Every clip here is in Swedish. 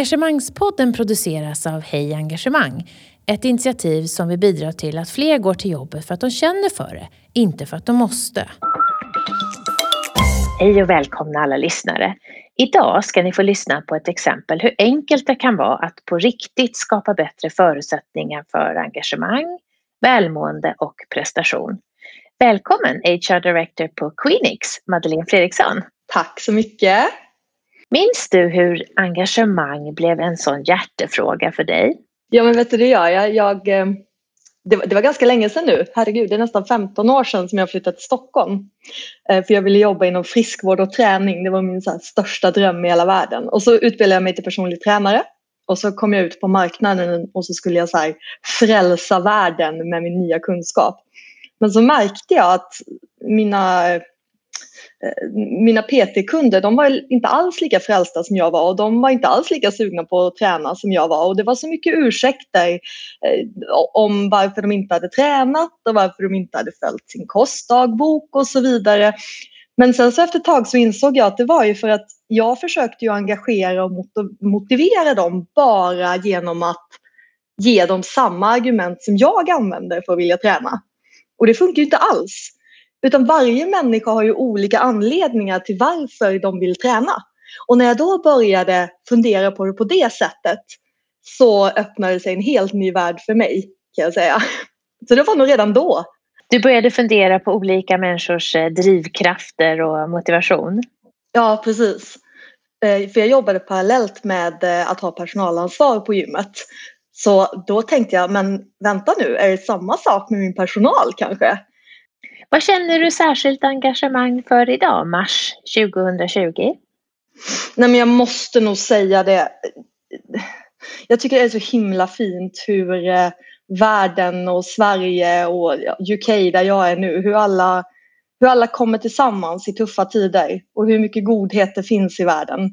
Engagemangspodden produceras av Hej Engagemang. Ett initiativ som vill bidra till att fler går till jobbet för att de känner för det, inte för att de måste. Hej och välkomna alla lyssnare. Idag ska ni få lyssna på ett exempel hur enkelt det kan vara att på riktigt skapa bättre förutsättningar för engagemang, välmående och prestation. Välkommen HR Director på Queenix, Madeleine Fredriksson. Tack så mycket. Minns du hur engagemang blev en sån hjärtefråga för dig? Ja men vet du det gör jag. jag eh, det, var, det var ganska länge sedan nu. Herregud, det är nästan 15 år sedan som jag flyttade till Stockholm. Eh, för jag ville jobba inom friskvård och träning. Det var min så största dröm i hela världen. Och så utbildade jag mig till personlig tränare. Och så kom jag ut på marknaden och så skulle jag så här, frälsa världen med min nya kunskap. Men så märkte jag att mina Eh, mina PT-kunder de var inte alls lika frälsta som jag var och de var inte alls lika sugna på att träna som jag var och det var så mycket ursäkter eh, om varför de inte hade tränat och varför de inte hade följt sin kostdagbok och så vidare. Men sen så efter ett tag så insåg jag att det var ju för att jag försökte ju engagera och motivera dem bara genom att ge dem samma argument som jag använder för att vilja träna. Och det funkar ju inte alls. Utan varje människa har ju olika anledningar till varför de vill träna. Och när jag då började fundera på det på det sättet så öppnade sig en helt ny värld för mig kan jag säga. Så det var nog redan då. Du började fundera på olika människors eh, drivkrafter och motivation. Ja, precis. Eh, för jag jobbade parallellt med eh, att ha personalansvar på gymmet. Så då tänkte jag, men vänta nu, är det samma sak med min personal kanske? Vad känner du särskilt engagemang för idag, mars 2020? Nej, men jag måste nog säga det. Jag tycker det är så himla fint hur eh, världen och Sverige och UK där jag är nu, hur alla, hur alla kommer tillsammans i tuffa tider och hur mycket godhet det finns i världen.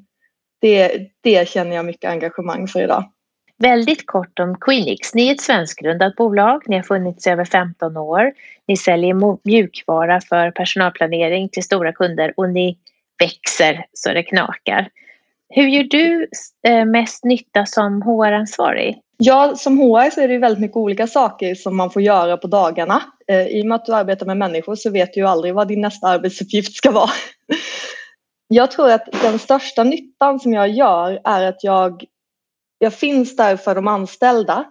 Det, det känner jag mycket engagemang för idag. Väldigt kort om Queenix. Ni är ett svenskgrundat bolag. Ni har funnits i över 15 år. Ni säljer mjukvara för personalplanering till stora kunder och ni växer så det knakar. Hur gör du eh, mest nytta som HR-ansvarig? Ja, som HR så är det väldigt mycket olika saker som man får göra på dagarna. Eh, I och med att du arbetar med människor så vet du ju aldrig vad din nästa arbetsuppgift ska vara. Jag tror att den största nyttan som jag gör är att jag jag finns där för de anställda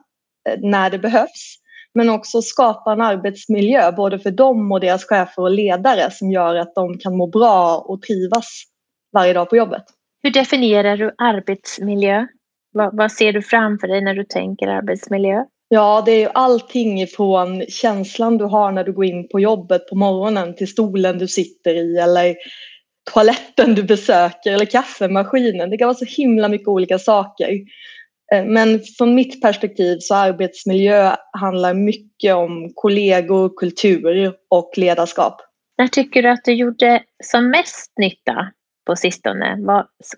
eh, när det behövs. Men också skapa en arbetsmiljö både för dem och deras chefer och ledare som gör att de kan må bra och trivas varje dag på jobbet. Hur definierar du arbetsmiljö? Vad, vad ser du framför dig när du tänker arbetsmiljö? Ja, det är ju allting ifrån känslan du har när du går in på jobbet på morgonen till stolen du sitter i eller toaletten du besöker eller kaffemaskinen. Det kan vara så himla mycket olika saker. Eh, men från mitt perspektiv så arbetsmiljö handlar mycket om kollegor, kultur och ledarskap. När tycker du att du gjorde som mest nytta på sistone?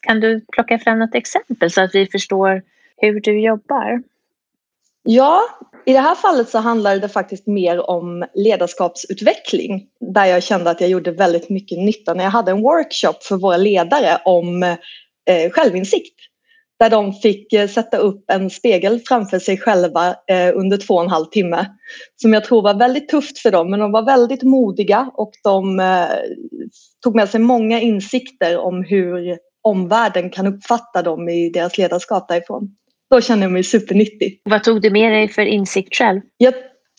kan du plocka fram något exempel så att vi förstår hur du jobbar? Ja, i det här fallet så handlar det faktiskt mer om ledarskapsutveckling där jag kände att jag gjorde väldigt mycket nytta när jag hade en workshop för våra ledare om eh, självinsikt där de fick eh, sätta upp en spegel framför sig själva eh, under två och en halv timme. Som jag tror var väldigt tufft för dem men de var väldigt modiga och de eh, tog med sig många insikter om hur omvärlden kan uppfatta dem i deras ledarskap därifrån. Då kände jag mig supernyttig. Vad tog du med dig för insikt själv? Jag,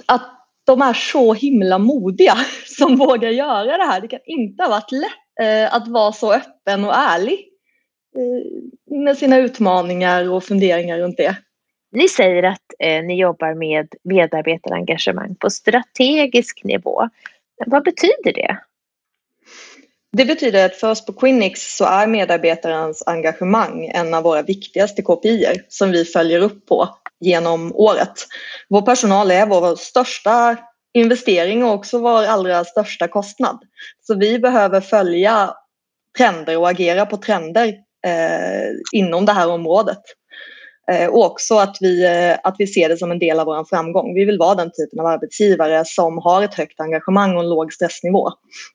att de är så himla modiga som vågar göra det här. Det kan inte ha varit lätt att vara så öppen och ärlig med sina utmaningar och funderingar runt det. Ni säger att eh, ni jobbar med medarbetarengagemang på strategisk nivå. Vad betyder det? Det betyder att för oss på Quinix så är medarbetarens engagemang en av våra viktigaste KPI som vi följer upp på genom året. Vår personal är vår största investering och också vår allra största kostnad. Så vi behöver följa trender och agera på trender eh, Eh, inom det här området. Eh, och också att vi, eh, att vi ser det som en del av vår framgång. Vi vill vara den typen av arbetsgivare som har ett högt engagemang och en låg stressnivå.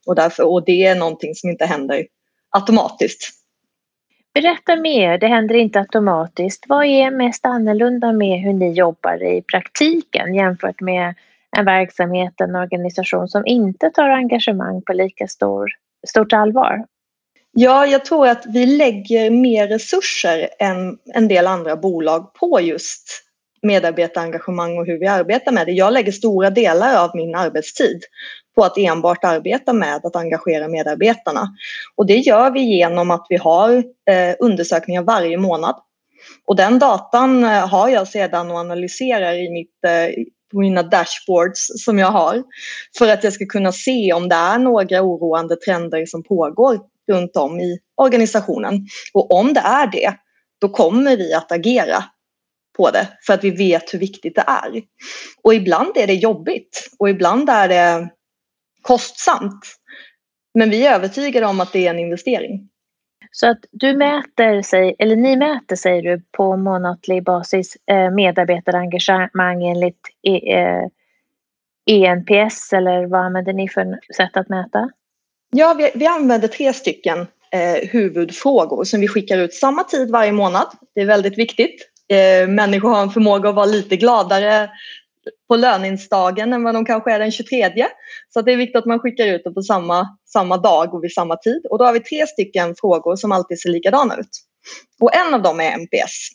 Och, därför, och det är någonting som inte händer automatiskt. Berätta mer, det händer inte automatiskt. Vad är mest annorlunda med hur ni jobbar i praktiken jämfört med en verksamhet, en organisation som inte tar engagemang på lika stor, stort allvar? Ja, jag tror att vi lägger mer resurser än en del andra bolag på just medarbetarengagemang och hur vi arbetar med det. Jag lägger stora delar av min arbetstid på att enbart arbeta med att engagera medarbetarna. Och det gör vi genom att vi har eh, undersökningar varje månad. Och den datan eh, har jag sedan och analyserar i mitt, eh, på mina dashboards som jag har. För att jag ska kunna se om det är några oroande trender som pågår runt om i organisationen. Och om det är det, då kommer vi att agera på det för att vi vet hur viktigt det är. Och ibland är det jobbigt och ibland är det kostsamt. Men vi är övertygade om att det är en investering. Så att du mäter, sig, eller ni mäter säger du på månatlig basis eh, medarbetarengagemang enligt ENPS eh, eh eller vad använder ni för sätt att mäta? Ja, vi, vi använder tre stycken eh, huvudfrågor som vi skickar ut samma tid varje månad. Det är väldigt viktigt. Eh, människor har en förmåga att vara lite gladare på löningsdagen än vad de kanske är den 23. Så det är viktigt att man skickar ut det på samma, samma dag och vid samma tid. Och då har vi tre stycken frågor som alltid ser likadana ut. Och en av dem är MPS.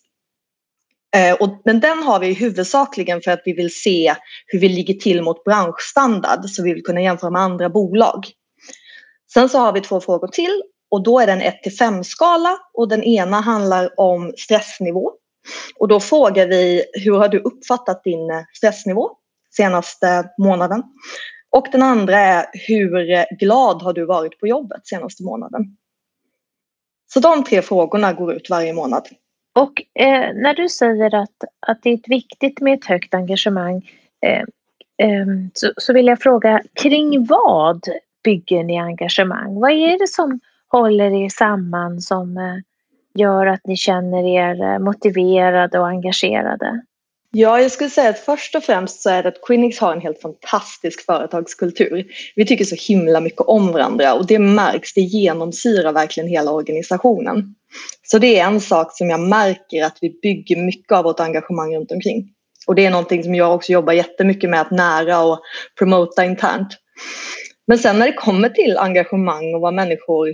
Eh, och, men den har vi huvudsakligen för att vi vill se hur vi ligger till mot branschstandard så vi vill kunna jämföra med andra bolag. Sen så har vi två frågor till och då är det en 1 till 5 skala och den ena handlar om stressnivå och då frågar vi hur har du uppfattat din eh, stressnivå senaste månaden? Och den andra är hur eh, glad har du varit på jobbet senaste månaden? Så de tre frågorna går ut varje månad. Och eh, när du säger att, att det är viktigt med ett högt engagemang eh, eh, så, så, vill jag fråga kring vad bygger ni engagemang? Vad är det som håller er samman som, eh, gör att ni känner er eh, motiverade och engagerade? Ja, jag skulle säga att först och främst så är det att Quinix har en helt fantastisk företagskultur. Vi tycker så himla mycket om varandra och det märks, det genomsyrar verkligen hela organisationen. Så det är en sak som jag märker att vi bygger mycket av vårt engagemang runt omkring. Och det är någonting som jag också jobbar jättemycket med att nära och promota internt. Men sen när det kommer till engagemang och vad människor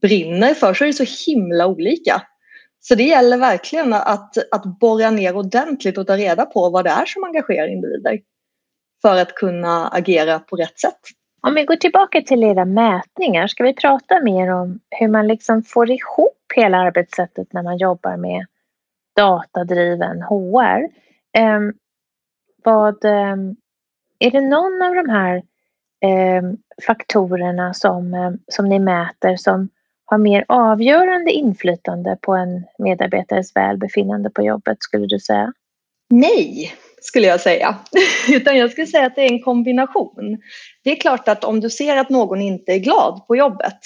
brinner för så är det så himla olika. Så det gäller verkligen att, att borra ner ordentligt och ta reda på vad det är som engagerar individer för att kunna agera på rätt sätt. Om vi går tillbaka till era mätningar, ska vi prata mer om hur man liksom får ihop hela arbetssättet när man jobbar med datadriven HR? Um, ehm, vad, um, är det någon av de här Eh, faktorerna som, eh, som ni mäter som har mer avgörande inflytande på en medarbetares välbefinnande på jobbet skulle du säga? Nej, skulle jag säga. Utan jag skulle säga att det är en kombination. Det är klart att om du ser att någon inte är glad på jobbet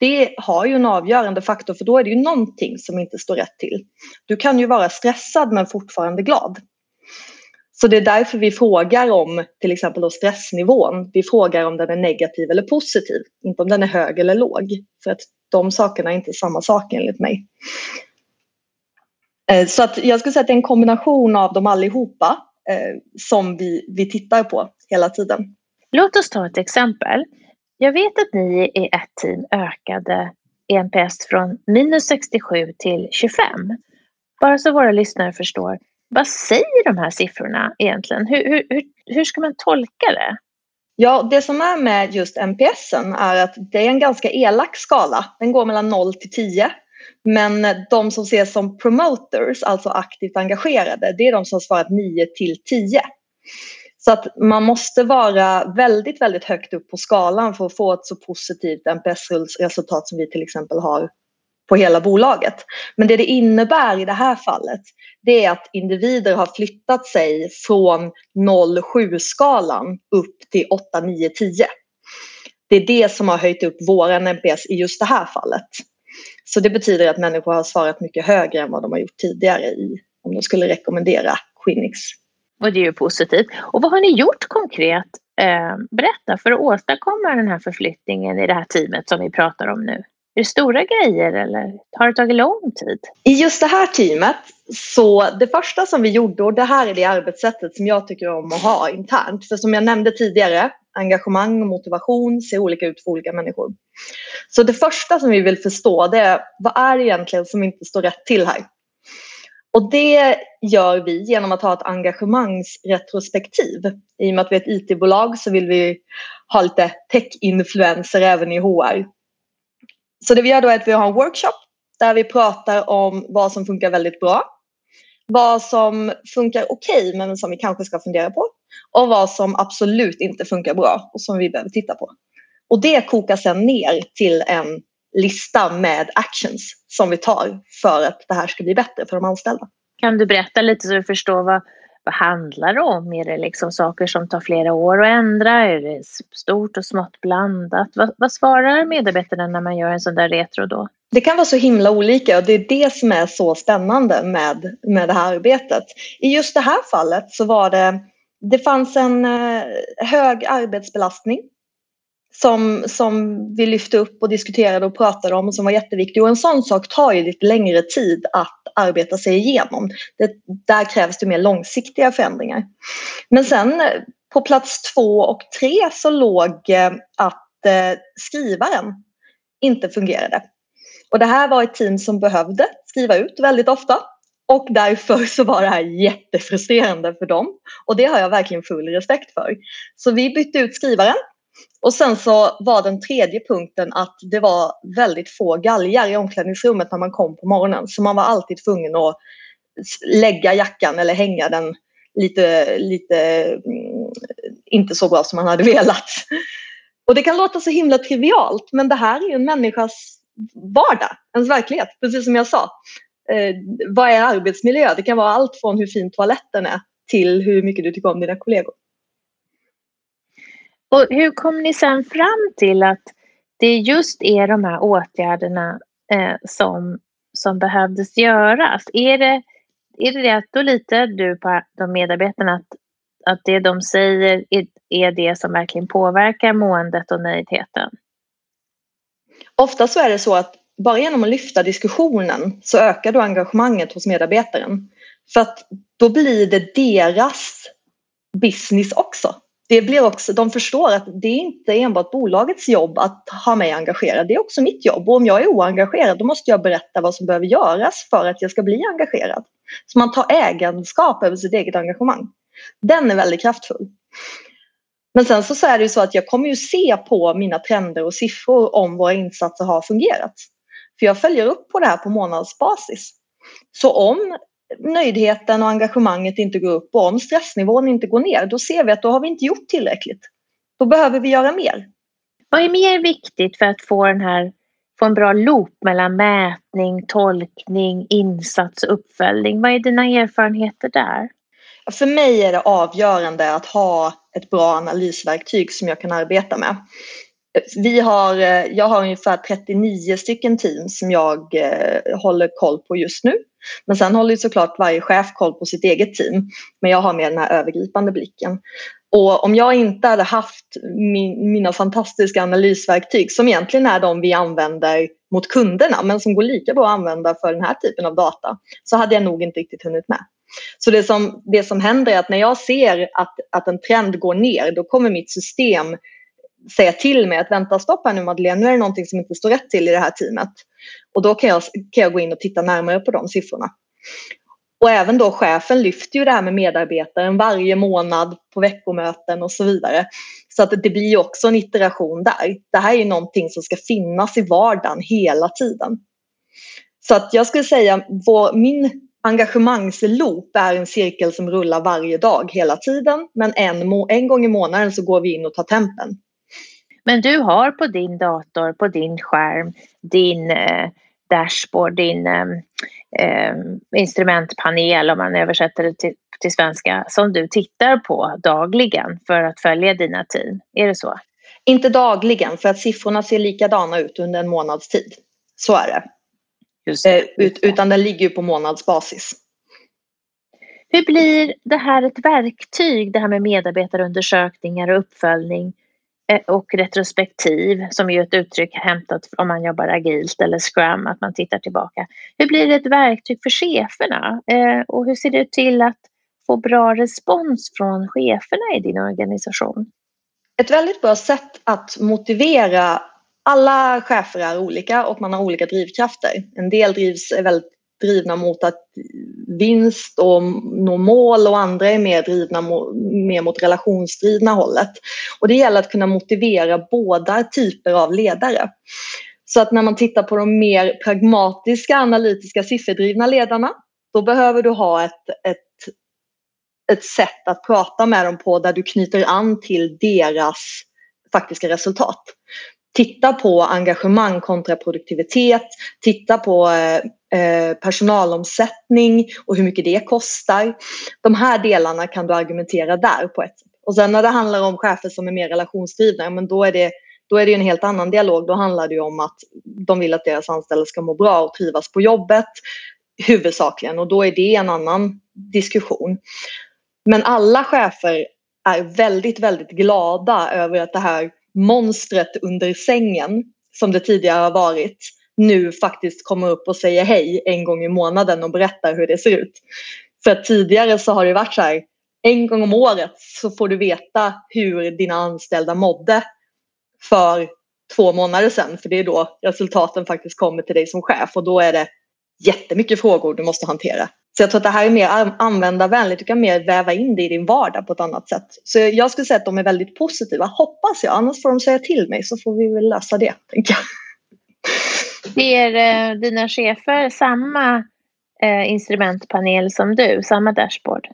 det har ju en avgörande faktor för då är det ju någonting som inte står rätt till. Du kan ju vara stressad men fortfarande glad. Så det är därför vi frågar om till exempel då stressnivån. Vi frågar om den är negativ eller positiv, inte om den är hög eller låg. För att de sakerna är inte samma sak enligt mig. Eh, så att jag skulle säga att det är en kombination av dem allihopa eh, som vi, vi tittar på hela tiden. Låt oss ta ett exempel. Jag vet att ni i ett team ökade ENPS från minus 67 till 25. Bara så våra lyssnare förstår, vad säger de här siffrorna egentligen? Hur, hur, hur ska man tolka det? Ja, det som är med just NPSen är att det är en ganska elak skala. Den går mellan 0 till 10. Men de som ses som promoters, alltså aktivt engagerade, det är de som har svarat 9 till 10. Så att man måste vara väldigt, väldigt högt upp på skalan för att få ett så positivt NPS-resultat som vi till exempel har på hela bolaget. Men det det innebär i det här fallet det är att individer har flyttat sig från 0-7-skalan upp till 8, 9, 10. Det är det som har höjt upp våran NPS i just det här fallet. Så det betyder att människor har svarat mycket högre än vad de har gjort tidigare i om de skulle rekommendera Quinix. Och det är ju positivt. Och vad har ni gjort konkret, eh, berätta, för att åstadkomma den här förflyttningen i det här teamet som vi pratar om nu? Är det stora grejer eller har det tagit lång tid? I just det här teamet så det första som vi gjorde och det här är det arbetssättet som jag tycker om att ha internt. För som jag nämnde tidigare, engagemang och motivation ser olika ut för olika människor. Så det första som vi vill förstå det är vad är det egentligen som inte står rätt till här? Och det gör vi genom att ha ett engagemangsretrospektiv. I och med att vi är ett IT-bolag så vill vi ha lite tech-influenser även i HR. Så det vi gör då är att vi har en workshop där vi pratar om vad som funkar väldigt bra. Vad som funkar okej okay, men som vi kanske ska fundera på. Och vad som absolut inte funkar bra och som vi behöver titta på. Och det kokar sedan ner till en lista med actions som vi tar för att det här ska bli bättre för de anställda. Kan du berätta lite så vi förstår vad, vad handlar det om? Är det liksom saker som tar flera år att ändra? Är det stort och smått blandat? Vad, vad svarar medarbetarna när man gör en sån där retro då? Det kan vara så himla olika och det är det som är så spännande med, med det här arbetet. I just det här fallet så var det, det fanns en eh, hög arbetsbelastning som, som vi lyfte upp och diskuterade och pratade om och som var jätteviktig. Och en sån sak tar ju lite längre tid att arbeta sig igenom. Det, där krävs det mer långsiktiga förändringar. Men sen på plats två och tre så låg eh, att eh, skrivaren inte fungerade. Och det här var ett team som behövde skriva ut väldigt ofta. Och därför så var det här jättefrustrerande för dem. Och det har jag verkligen full respekt för. Så vi bytte ut skrivaren och sen så var den tredje punkten att det var väldigt få galgar i omklädningsrummet när man kom på morgonen. Så man var alltid tvungen att lägga jackan eller hänga den lite, lite mm, inte så bra som man hade velat. Och det kan låta så himla trivialt men det här är ju en människas vardag, ens verklighet, precis som jag sa. Eh, vad är arbetsmiljö? Det kan vara allt från hur fin toaletten är till hur mycket du tycker om dina kollegor. Och hur kom ni sen fram till att det just är de här åtgärderna eh, som, som behövdes göras? Är det, är det det att då litar du på de medarbetarna att, att det de säger är, är det som verkligen påverkar måendet och nöjdheten? Ofta så är det så att bara genom att lyfta diskussionen så ökar då engagemanget hos medarbetaren. För att då blir det deras business också det blir också, de förstår att det är inte enbart bolagets jobb att ha mig engagerad. Det är också mitt jobb och om jag är oengagerad då måste jag berätta vad som behöver göras för att jag ska bli engagerad. Så man tar ägandeskap över sitt eget engagemang. Den är väldigt kraftfull. Men sen så, är det ju så att jag kommer ju se på mina trender och siffror om våra insatser har fungerat. För jag följer upp på det här på månadsbasis. Så om nöjdheten och engagemanget inte går upp och om stressnivån inte går ner, då ser vi att då har vi inte gjort tillräckligt. Då behöver vi göra mer. Vad är mer viktigt för att få, den här, få en bra loop mellan mätning, tolkning, insats och uppföljning? Vad är dina erfarenheter där? För mig är det avgörande att ha ett bra analysverktyg som jag kan arbeta med. Vi har, eh, jag har ungefär 39 stycken team som jag eh, håller koll på just nu. Men sen håller såklart varje chef koll på sitt eget team. Men jag har med den här övergripande blicken. Och om jag inte hade haft min, mina fantastiska analysverktyg som egentligen är de vi använder mot kunderna men som går lika bra att använda för den här typen av data så hade jag nog inte riktigt hunnit med. Så det som, det som händer är att när jag ser att, att en trend går ner då kommer mitt system säga till mig att vänta stopp här nu Madeleine, nu är det någonting som inte står rätt till i det här teamet. Och då kan jag, kan jag gå in och titta närmare på de siffrorna. Och även då chefen lyfter ju det här med medarbetaren varje månad på veckomöten och så vidare. Så att det blir ju också en iteration där. Det här är ju någonting som ska finnas i vardagen hela tiden. Så att jag skulle säga vår, min engagemangsloop är en cirkel som rullar varje dag hela tiden. Men en, en gång i månaden så går vi in och tar tempen. Men du har på din dator, på din skärm, din eh, dashboard, din eh, instrumentpanel om man översätter det till, till svenska som du tittar på dagligen för att följa dina team. Är det så? Inte dagligen för att siffrorna ser likadana ut under en månads tid. Så är det. Just det. Eh, ut, utan den ligger ju på månadsbasis. Hur blir det här ett verktyg, det här med medarbetarundersökningar och uppföljning Eh, och retrospektiv som är ett uttryck hämtat om man jobbar agilt eller scrum, att man tittar tillbaka. Hur blir det ett verktyg för cheferna eh, och hur ser du till att få bra respons från cheferna i din organisation? Ett väldigt bra sätt att motivera alla chefer är olika och man har olika drivkrafter. En del drivs väldigt drivna mot att vinst och nå mål och andra är mer drivna mer mot relationsdrivna hållet. Och det gäller att kunna motivera båda typer av ledare. Så att när man tittar på de mer pragmatiska, analytiska, sifferdrivna ledarna då behöver du ha ett, ett, ett sätt att prata med dem på där du knyter an till deras faktiska resultat titta på engagemang kontra produktivitet, titta på eh, eh, personalomsättning och hur mycket det kostar. De här delarna kan du argumentera där på ett sätt. Och sen när det handlar om chefer som är mer relationsdrivna, men då är det då är det en helt annan dialog. Då handlar det om att de vill att deras anställda ska må bra och trivas på jobbet huvudsakligen och då är det en annan diskussion. Men alla chefer är väldigt, väldigt glada över att det här monstret under sängen som det tidigare har varit nu faktiskt kommer upp och säger hej en gång i månaden och berättar hur det ser ut. För tidigare så har det varit så här en gång om året så får du veta hur dina anställda mådde för två månader sedan för det är då resultaten faktiskt kommer till dig som chef och då är det jättemycket frågor du måste hantera. Så jag tror att det här är mer användarvänligt. Du kan mer väva in det i din vardag på ett annat sätt. Så jag skulle säga att de är väldigt positiva, hoppas jag. Annars får de säga till mig så får vi väl lösa det, tänker jag. Ser eh, dina chefer samma eh, instrumentpanel som du, samma dashboard?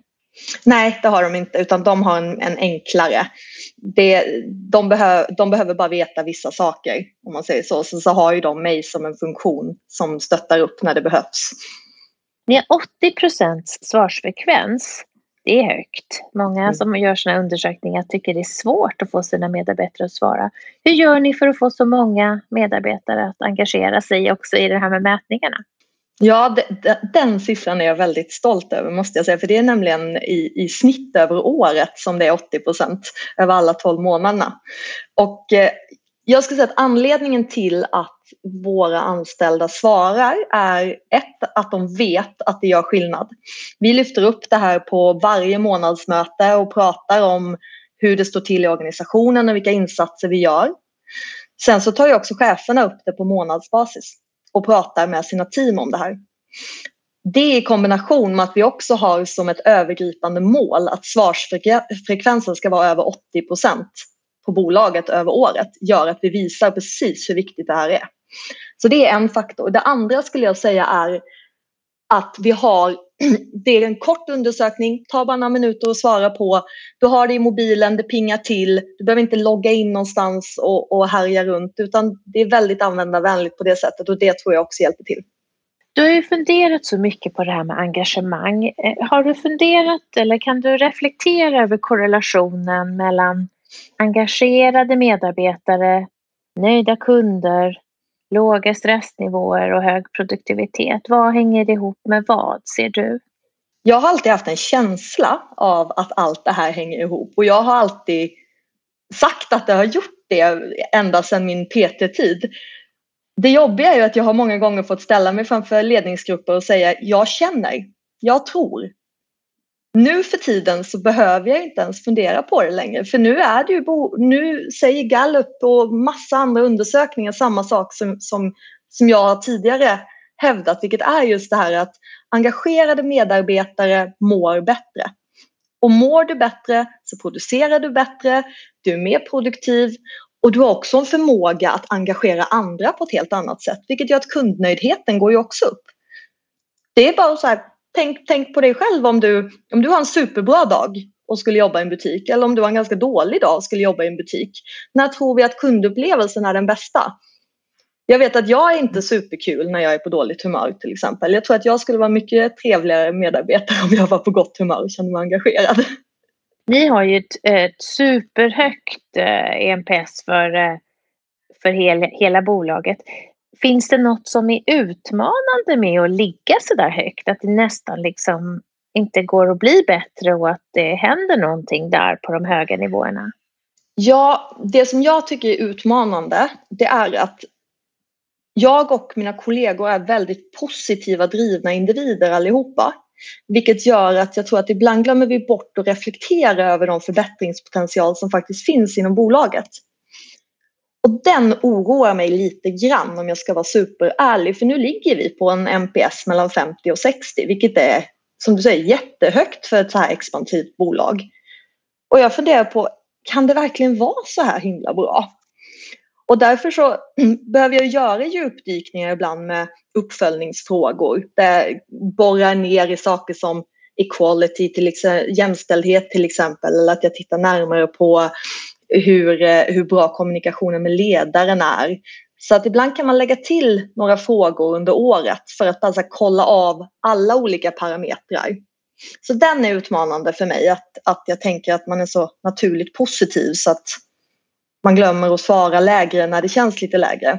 Nej, det har de inte, utan de har en, en enklare. Det, de, behö, de behöver bara veta vissa saker, om man säger så. Sen så har ju de mig som en funktion som stöttar upp när det behövs. Ni har 80 procents svarsfrekvens. Det är högt. Många mm. som gör sådana undersökningar tycker det är svårt att få sina medarbetare att svara. Hur gör ni för att få så många medarbetare att engagera sig också i det här med mätningarna? Ja, den siffran är jag väldigt stolt över måste jag säga. För det är nämligen i, i snitt över året som det är 80 procent över alla 12 månaderna. Och eh, jag skulle säga att anledningen till att våra anställda svarar är ett, att de vet att det gör skillnad. Vi lyfter upp det här på varje månadsmöte och pratar om hur det står till i organisationen och vilka insatser vi gör. Sen så tar ju också cheferna upp det på månadsbasis och pratar med sina team om det här. Det i kombination med att vi också har som ett övergripande mål att svarsfrekvensen ska vara över 80 procent på bolaget över året gör att vi visar precis hur viktigt det här är. Så det är en faktor. Det andra skulle jag säga är att vi har, det är en kort undersökning, tar bara några minuter att svara på. Du har det i mobilen, det pingar till, du behöver inte logga in någonstans och, och härja runt utan det är väldigt användarvänligt på det sättet och det tror jag också hjälper till. Du har ju funderat så mycket på det här med engagemang. Eh, har du funderat eller kan du reflektera över korrelationen mellan engagerade medarbetare, nöjda kunder, låga stressnivåer och hög produktivitet. Vad hänger ihop med vad, ser du? Jag har alltid haft en känsla av att allt det här hänger ihop och jag har alltid sagt att det har gjort det ända sedan min PT-tid. Det jobbiga är ju att jag har många gånger fått ställa mig framför ledningsgrupper och säga jag känner, jag tror, nu för tiden så behöver jag inte ens fundera på det längre för nu är det ju, nu säger Gallup och massa andra undersökningar samma sak som, som, som jag tidigare hävdat vilket är just det här att engagerade medarbetare mår bättre. Och mår du bättre så producerar du bättre, du är mer produktiv och du har också en förmåga att engagera andra på ett helt annat sätt vilket gör att kundnöjdheten går ju också upp. Det är bara så här, tänk, tänk på dig själv om du, om du har en superbra dag och skulle jobba i en butik eller om du har en ganska dålig dag och skulle jobba i en butik. När tror vi att kundupplevelsen är den bästa? Jag vet att jag är inte superkul när jag är på dåligt humör till exempel. Jag tror att jag skulle vara mycket trevligare medarbetare om jag var på gott humör och kände mig engagerad. Ni har ju ett, ett superhögt eh, EMPS för, eh, för hel, hela bolaget. Finns det något som är utmanande med att ligga så där högt? Att det nästan liksom inte går att bli bättre och att det händer någonting där på de höga nivåerna? Ja, det som jag tycker är utmanande det är att jag och mina kollegor är väldigt positiva drivna individer allihopa. Vilket gör att jag tror att ibland glömmer vi bort att reflektera över de förbättringspotential som faktiskt finns inom bolaget. Och den oroar mig lite grann om jag ska vara superärlig för nu ligger vi på en NPS mellan 50 och 60 vilket är som du säger jättehögt för ett så här expansivt bolag. Och jag funderar på, kan det verkligen vara så här himla bra? Och därför så behöver jag göra djupdykningar ibland med uppföljningsfrågor. Där jag borrar ner i saker som equality, till exempel, jämställdhet till exempel. Eller att jag tittar närmare på hur, eh, hur bra kommunikationen med ledaren är. Så att ibland kan man lägga till några frågor under året för att alltså kolla av alla olika parametrar. Så den är utmanande för mig, att, att jag tänker att man är så naturligt positiv så att man glömmer att svara lägre när det känns lite lägre.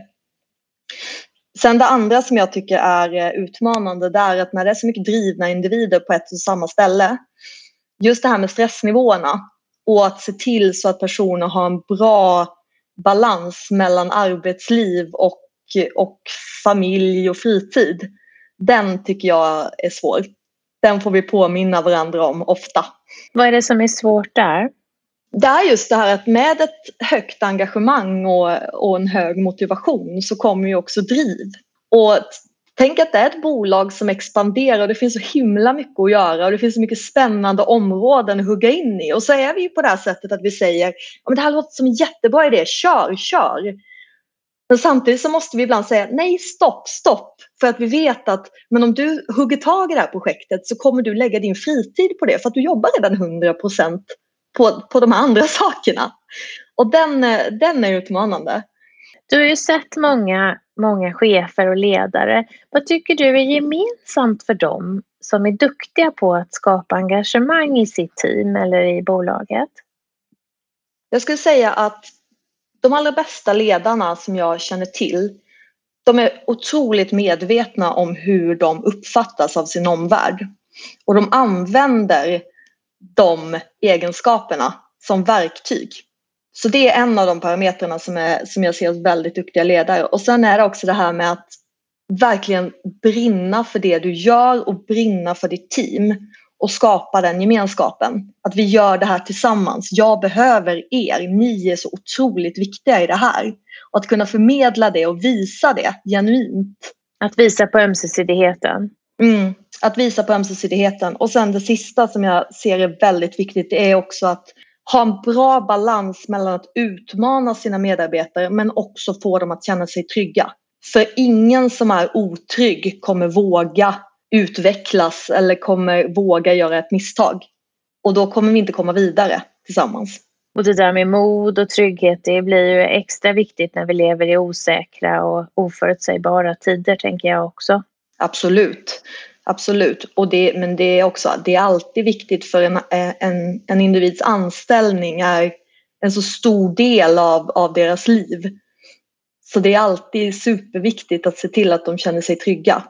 Sen det andra som jag tycker är eh, utmanande det är att när det är så mycket drivna individer på ett och samma ställe. Just det här med stressnivåerna och att se till så att personer har en bra balans mellan arbetsliv och, och familj och fritid. Den tycker jag är svår. Den får vi påminna varandra om ofta. Vad är det som är svårt där? Det är just det här att med ett högt engagemang och, och en hög motivation så kommer ju också driv. Och tänk att det är ett bolag som expanderar och det finns så himla mycket att göra och det finns så mycket spännande områden att hugga in i. Och så är vi ju på det här sättet att vi säger att det här låter som en jättebra idé, kör, kör. Men samtidigt så måste vi ibland säga nej, stopp, stopp. För att vi vet att men om du hugger tag i det här projektet så kommer du lägga din fritid på det för att du jobbar redan 100 procent på, på de andra sakerna. Och den, eh, den är utmanande. Du har ju sett många, många chefer och ledare. Vad tycker du är gemensamt för dem som är duktiga på att skapa engagemang i sitt team eller i bolaget? Jag skulle säga att de allra bästa ledarna som jag känner till de är otroligt medvetna om hur de uppfattas av sin omvärld. Och de använder de egenskaperna som verktyg. Så det är en av de parametrarna som, är, som jag ser hos väldigt duktiga ledare. Och sen är det också det här med att verkligen brinna för det du gör och brinna för ditt team och skapa den gemenskapen. Att vi gör det här tillsammans. Jag behöver er. Ni är så otroligt viktiga i det här. Och att kunna förmedla det och visa det genuint. Att visa på ömsesidigheten. Mm, att visa på ömsesidigheten. Och sen det sista som jag ser är väldigt viktigt det är också att ha en bra balans mellan att utmana sina medarbetare men också få dem att känna sig trygga. För ingen som är otrygg kommer våga utvecklas eller kommer våga göra ett misstag. Och då kommer vi inte komma vidare tillsammans. Och det där med mod och trygghet det blir ju extra viktigt när vi lever i osäkra och oförutsägbara tider tänker jag också. Absolut. Absolut, och det, men det är också det är alltid viktigt för en, eh, en, en individs anställning är en så stor del av, av deras liv. Så det är alltid superviktigt att se till att de känner sig trygga.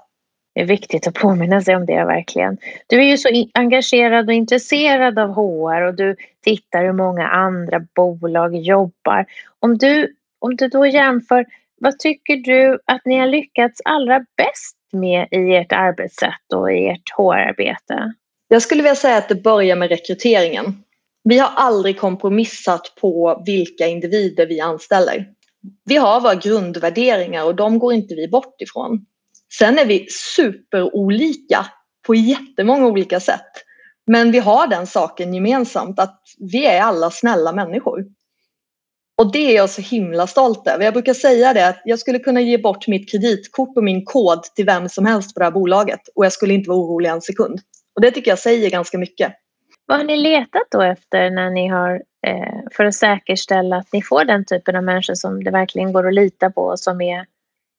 Det är viktigt att påminna sig om det verkligen. Du är ju så engagerad och intresserad av HR och du tittar hur många andra bolag jobbar. Om du, om du då jämför, vad tycker du att ni har lyckats allra bäst med i ert arbetssätt och i ert HR-arbete? Jag skulle vilja säga att det börjar med rekryteringen. Vi har aldrig kompromissat på vilka individer vi anställer. Vi har våra grundvärderingar och de går inte vi bort ifrån. Sen är vi superolika på jättemånga olika sätt. Men vi har den saken gemensamt att vi är alla snälla människor. Och det är jag så himla stolt över. Jag brukar säga det att jag skulle kunna ge bort mitt kreditkort och min kod till vem som helst på det här bolaget och jag skulle inte vara orolig en sekund. Och det tycker jag säger ganska mycket. Vad har ni letat då efter när ni har eh, för att säkerställa att ni får den typen av människor som det verkligen går att lita på och som är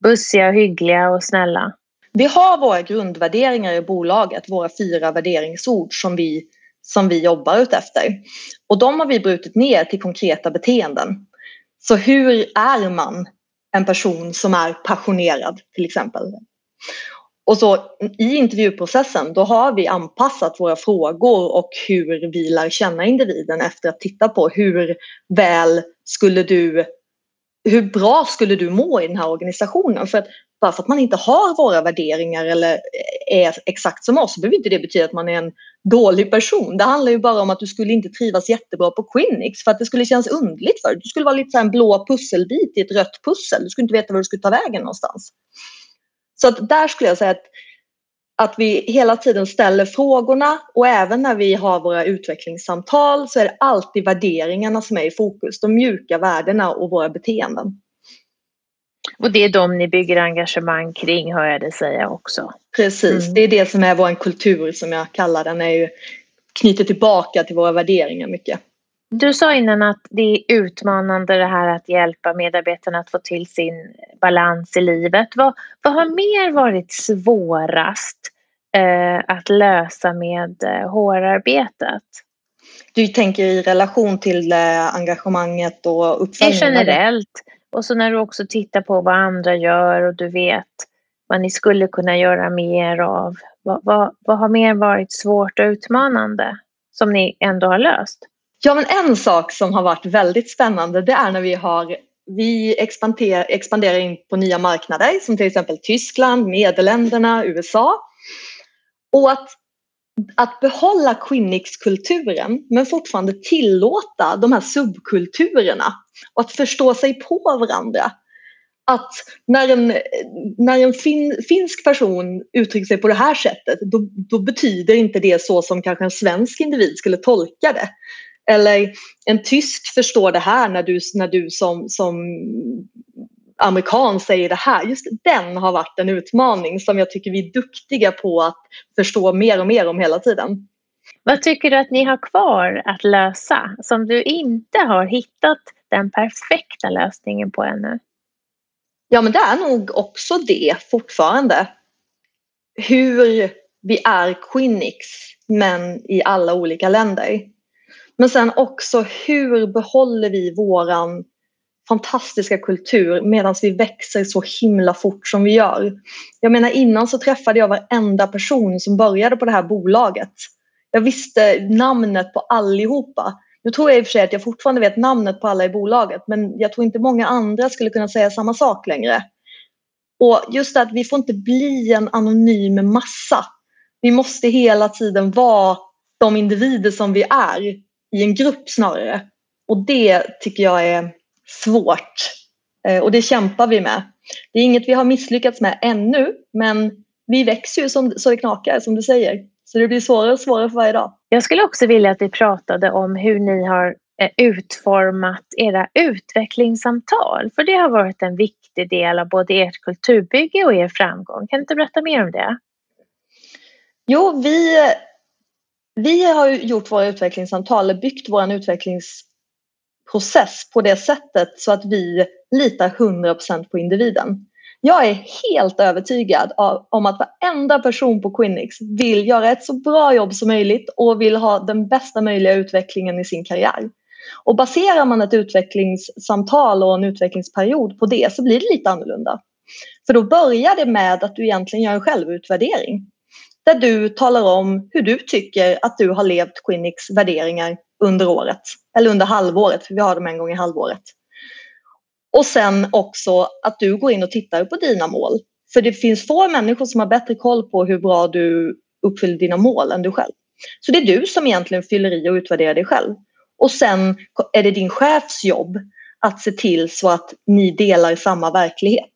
bussiga, hyggliga och snälla? Vi har våra grundvärderingar i bolaget, våra fyra värderingsord som vi, som vi jobbar utefter. Och de har vi brutit ner till konkreta beteenden. Så hur är man en person som är passionerad till exempel? Och så i intervjuprocessen då har vi anpassat våra frågor och hur vi lär känna individen efter att titta på hur väl skulle du hur bra skulle du må i den här organisationen? För att bara för att man inte har våra värderingar eller är exakt som oss behöver inte det betyda att man är en dålig person. Det handlar ju bara om att du skulle inte trivas jättebra på Quinix för att det skulle kännas underligt för dig. Du skulle vara lite så en blå pusselbit i ett rött pussel. Du skulle inte veta var du skulle ta vägen någonstans. Så att där skulle jag säga att, att vi hela tiden ställer frågorna och även när vi har våra utvecklingssamtal så är det alltid värderingarna som är i fokus. De mjuka värdena och våra beteenden. Och det är de ni bygger engagemang kring hör jag dig säga också. Precis, mm. det är det som är vår kultur som jag kallar den. är ju knyter tillbaka till våra värderingar mycket. Du sa innan att det är utmanande det här att hjälpa medarbetarna att få till sin balans i livet. Vad, vad har mer varit svårast eh, att lösa med eh, HR-arbetet? Du tänker i relation till eh, engagemanget och uppföljningen? Generellt. Och så när du också tittar på vad andra gör och du vet vad ni skulle kunna göra mer av. Vad, vad, vad har mer varit svårt och utmanande som ni ändå har löst? Ja, men en sak som har varit väldigt spännande det är när vi har vi expanderar, expanderar in på nya marknader som till exempel Tyskland, Nederländerna, USA. Och att, att behålla Quinnix-kulturen men fortfarande tillåta de här subkulturerna och att förstå sig på varandra. Att när en, när en fin, finsk person uttrycker sig på det här sättet då, då betyder inte det så som kanske en svensk individ skulle tolka det. Eller en tysk förstår det här när du, när du som, som amerikan säger det här. Just den har varit en utmaning som jag tycker vi är duktiga på att förstå mer och mer om hela tiden. Vad tycker du att ni har kvar att lösa som du inte har hittat den perfekta lösningen på ännu? Ja men det är nog också det fortfarande. Hur vi är Quinix men i alla olika länder. Men sen också hur behåller vi våran fantastiska kultur medan vi växer så himla fort som vi gör. Jag menar innan så träffade jag varenda person som började på det här bolaget. Jag visste namnet på allihopa. Nu tror jag i och för sig att jag fortfarande vet namnet på alla i bolaget men jag tror inte många andra skulle kunna säga samma sak längre. Och just det att vi får inte bli en anonym massa. Vi måste hela tiden vara de individer som vi är i en grupp snarare. Och det tycker jag är svårt. Eh, och det kämpar vi med. Det är inget vi har misslyckats med ännu men vi växer ju som, så det knakar som du säger. Så det blir svårare och svårare för varje dag. Jag skulle också vilja att vi pratade om hur ni har eh, utformat era utvecklingssamtal. För det har varit en viktig del av både ert kulturbygge och er framgång. Kan du inte berätta mer om det? Jo, vi vi har gjort våra utvecklingssamtal, byggt vår process på det sättet så att vi litar 100% på individen. Jag är helt övertygad om att varenda person på Quinix vill göra ett så bra jobb som möjligt och vill ha den bästa möjliga utvecklingen i sin karriär. Och baserar man ett utvecklingssamtal och en utvecklingsperiod på det så blir det lite annorlunda. För då börjar det med att du egentligen gör en självutvärdering där du talar om hur du tycker att du har levt Quinix värderingar under året. Eller under halvåret, för vi har dem en gång i halvåret. Och sen också att du går in och tittar på dina mål. För det finns få människor som har bättre koll på hur bra du uppfyller dina mål än du själv. Så det är du som egentligen fyller i och utvärderar dig själv. Och sen är det din chefs jobb att se till så att ni delar samma verklighet.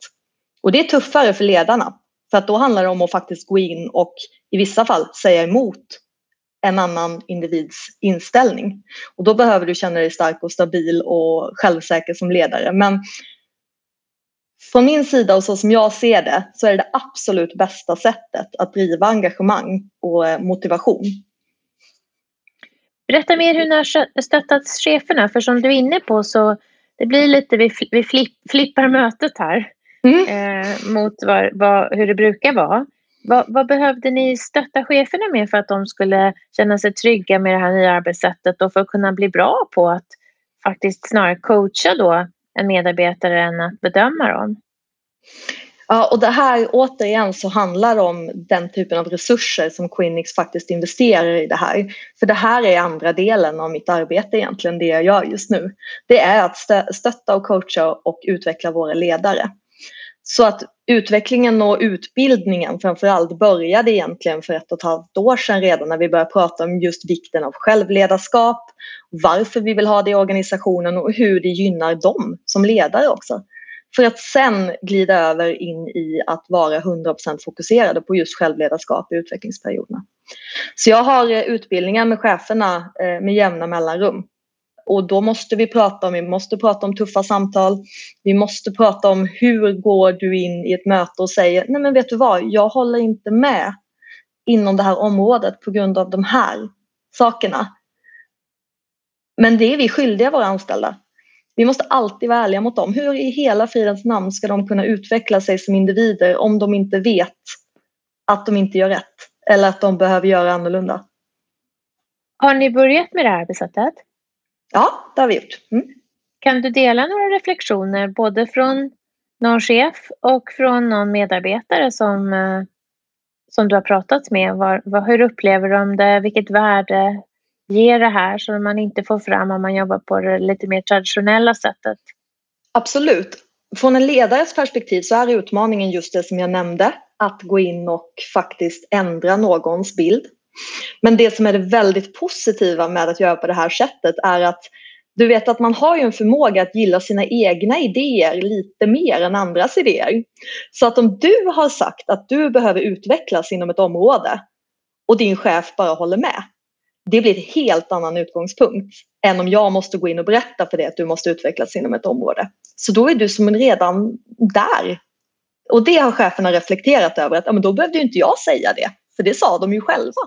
Och det är tuffare för ledarna. För att då handlar det om att faktiskt gå in och i vissa fall säga emot en annan individs inställning. Och då behöver du känna dig stark och stabil och självsäker som ledare. Men från min sida och så som jag ser det så är det det absolut bästa sättet att driva engagemang och eh, motivation. Berätta mer hur ni har stöttat cheferna för som du är inne på så det blir lite, vi, vi flippar mötet här mm. eh, mot var, var, hur det brukar vara. Vad, vad, behövde ni stötta cheferna med för att de skulle känna sig trygga med det här nya arbetssättet och för att kunna bli bra på att faktiskt snarare coacha då en medarbetare än att bedöma dem? Ja, och det här återigen så handlar om den typen av resurser som Quinix faktiskt investerar i det här. För det här är andra delen av mitt arbete egentligen, det jag gör just nu. Det är att stötta och coacha och utveckla våra ledare. Så att utvecklingen och utbildningen framförallt började egentligen för ett och ett halvt år sedan redan när vi började prata om just vikten av självledarskap, varför vi vill ha det i organisationen och hur det gynnar dem som ledare också. För att sen glida över in i att vara 100% fokuserade på just självledarskap i utvecklingsperioderna. Så jag har eh, utbildningar med cheferna eh, med jämna mellanrum. Och då måste vi prata om, vi måste prata om tuffa samtal. Vi måste prata om hur går du in i ett möte och säger nej men vet du vad, jag håller inte med inom det här området på grund av de här sakerna. Men det är vi skyldiga våra anställda. Vi måste alltid vara ärliga mot dem. Hur i hela fridens namn ska de kunna utveckla sig som individer om de inte vet att de inte gör rätt eller att de behöver göra annorlunda? Har ni börjat med det här arbetssättet? Ja, det har vi gjort. Mm. Kan du dela några reflektioner både från någon chef och från någon medarbetare som, eh, som du har pratat med? Var, var, hur upplever de det? Vilket värde ger det här som man inte får fram om man jobbar på det lite mer traditionella sättet? Absolut. Från en ledares perspektiv så är utmaningen just det som jag nämnde, att gå in och faktiskt ändra någons bild. Men det som är det väldigt positiva med att göra på det här sättet är att du vet att man har ju en förmåga att gilla sina egna idéer lite mer än andras idéer. Så att om du har sagt att du behöver utvecklas inom ett område och din chef bara håller med, det blir en helt annan utgångspunkt än om jag måste gå in och berätta för dig att du måste utvecklas inom ett område. Så då är du som redan där. Och det har cheferna reflekterat över att ja, men då behövde inte jag säga det, för det sa de ju själva.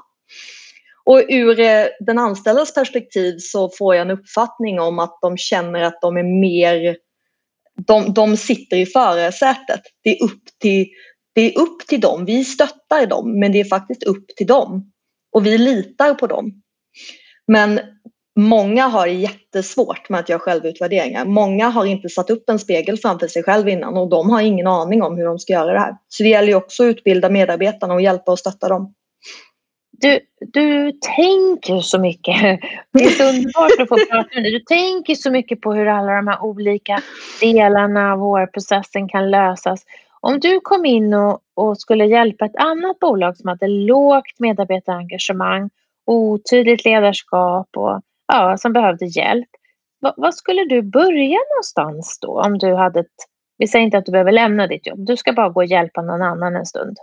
Och ur eh, den anställdas perspektiv så får jag en uppfattning om att de känner att de är mer de, de sitter i förarsätet. Det är, upp till, det är upp till dem. Vi stöttar dem, men det är faktiskt upp till dem. Och vi litar på dem. Men många har jättesvårt med att göra självutvärderingar. Många har inte satt upp en spegel framför sig själv innan och de har ingen aning om hur de ska göra det här. Så det gäller ju också att utbilda medarbetarna och hjälpa och stötta dem. Du, du tänker så mycket. Det är så underbart att få prata med dig. Du tänker så mycket på hur alla de här olika delarna av HR-processen kan lösas. Om du kom in och, och, skulle hjälpa ett annat bolag som hade lågt medarbetarengagemang, otydligt ledarskap och ja, som behövde hjälp. Va, vad skulle du börja någonstans då om du hade ett, vi säger inte att du behöver lämna ditt jobb, du ska bara gå och hjälpa någon annan en stund.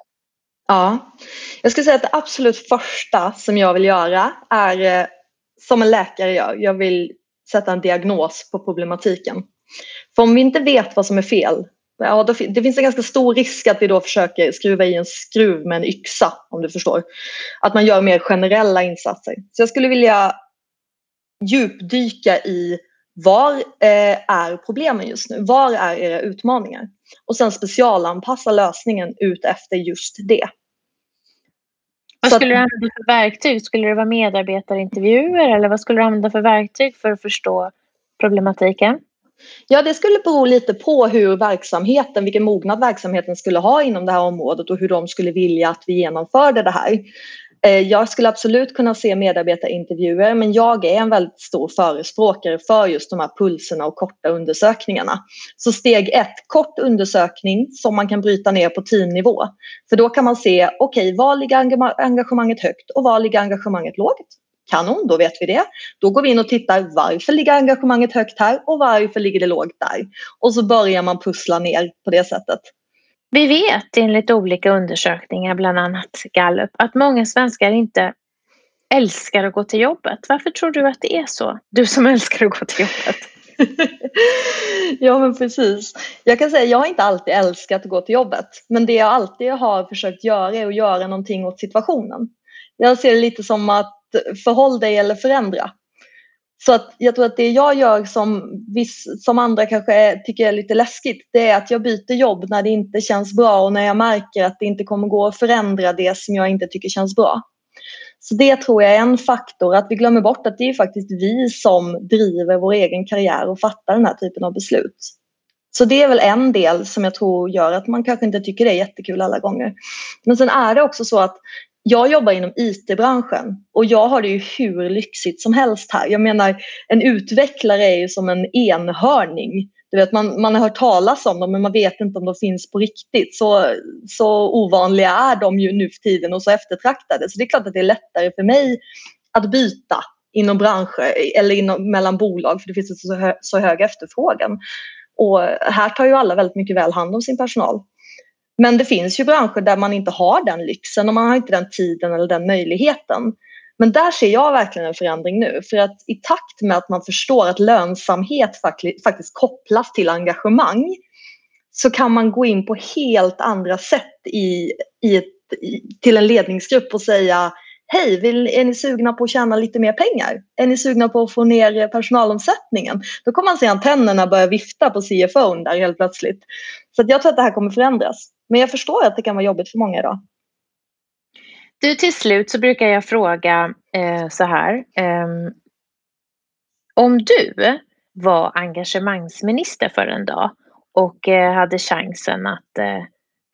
Ja, jag skulle säga att det absolut första som jag vill göra är eh, som en läkare gör. Jag vill sätta en diagnos på problematiken. För om vi inte vet vad som är fel, ja, då, det finns en ganska stor risk att vi då försöker skruva i en skruv med en yxa, om du förstår. Att man gör mer generella insatser. Så jag skulle vilja djupdyka i var eh, är problemen just nu? Var är era utmaningar? Och sen specialanpassa lösningen ut efter just det. Vad skulle du använda för verktyg? Skulle det vara medarbetarintervjuer eller vad skulle du använda för verktyg för att förstå problematiken? Ja, det skulle bero lite på hur verksamheten, vilken mognad verksamheten skulle ha inom det här området och hur de skulle vilja att vi genomförde det här. Eh, jag skulle absolut kunna se medarbetarintervjuer men jag är en väldigt stor förespråkare för just de här pulserna och korta undersökningarna. Så steg ett, kort undersökning som man kan bryta ner på teamnivå. För då kan man se, okej, okay, var ligger engagemanget högt och var ligger engagemanget lågt? Kanon, då vet vi det. Då går vi in och tittar varför ligger engagemanget högt här och varför ligger det lågt där? Och så börjar man pussla ner på det sättet. Vi vet enligt olika undersökningar, bland annat Gallup, att många svenskar inte älskar att gå till jobbet. Varför tror du att det är så? Du som älskar att gå till jobbet. ja men precis. Jag kan säga jag har inte alltid älskat att gå till jobbet. Men det jag alltid har försökt göra är att göra någonting åt situationen. Jag ser det lite som att förhåll dig eller förändra. Så att jag tror att det jag gör som, viss, som andra kanske är, tycker är lite läskigt det är att jag byter jobb när det inte känns bra och när jag märker att det inte kommer gå att förändra det som jag inte tycker känns bra. Så det tror jag är en faktor, att vi glömmer bort att det är faktiskt vi som driver vår egen karriär och fattar den här typen av beslut. Så det är väl en del som jag tror gör att man kanske inte tycker det är jättekul alla gånger. Men sen är det också så att jag jobbar inom IT-branschen och jag har det ju hur lyxigt som helst här. Jag menar en utvecklare är ju som en enhörning. Du vet, man, man har hört talas om dem men man vet inte om de finns på riktigt. Så, så ovanliga är de ju nu för tiden och så eftertraktade. Så det är klart att det är lättare för mig att byta inom branscher eller inom, mellan bolag för det finns så, hö, så hög efterfrågan. Och här tar ju alla väldigt mycket väl hand om sin personal. Men det finns ju branscher där man inte har den lyxen och man har inte den tiden eller den möjligheten. Men där ser jag verkligen en förändring nu för att i takt med att man förstår att lönsamhet faktiskt kopplas till engagemang så kan man gå in på helt andra sätt i, i ett, i, till en ledningsgrupp och säga Hej, vill, är ni sugna på att tjäna lite mer pengar? Är ni sugna på att få ner personalomsättningen? Då kommer man se antennerna börja vifta på CFO där helt plötsligt. Så jag tror att det här kommer förändras. Men jag förstår att det kan vara jobbigt för många idag. Du, till slut så brukar jag fråga eh, så här. Eh, om du var engagemangsminister för en dag och eh, hade chansen att eh,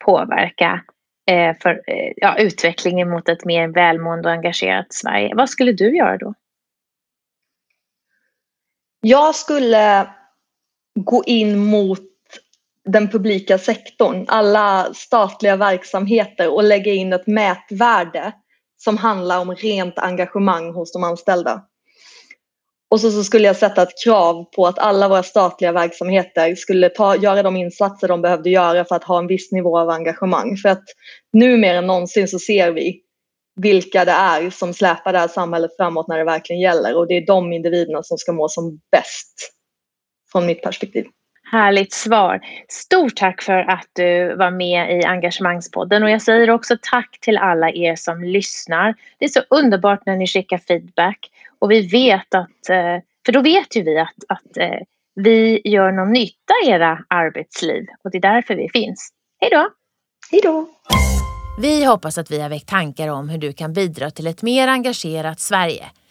påverka Eh, för, eh, ja, utvecklingen mot ett mer välmående och engagerat Sverige, vad skulle du göra då? Jag skulle gå in mot den publika sektorn, alla statliga verksamheter och lägga in ett mätvärde som handlar om rent engagemang hos de anställda. Och så, så, skulle jag sätta ett krav på att alla våra statliga verksamheter skulle ta, göra de insatser de behövde göra för att ha en viss nivå av engagemang. För att nu mer än någonsin så ser vi vilka det är som släpar det här samhället framåt när det verkligen gäller och det är de individerna som ska må som bäst från mitt perspektiv. Härligt svar. Stort tack för att du var med i Engagemangspodden och jag säger också tack till alla er som lyssnar. Det är så underbart när ni skickar feedback och vi vet att, eh, för då vet ju vi att, att eh, vi gör någon nytta i era arbetsliv och det är därför vi finns. Hej då! Hej då! Vi hoppas att vi har väckt tankar om hur du kan bidra till ett mer engagerat Sverige.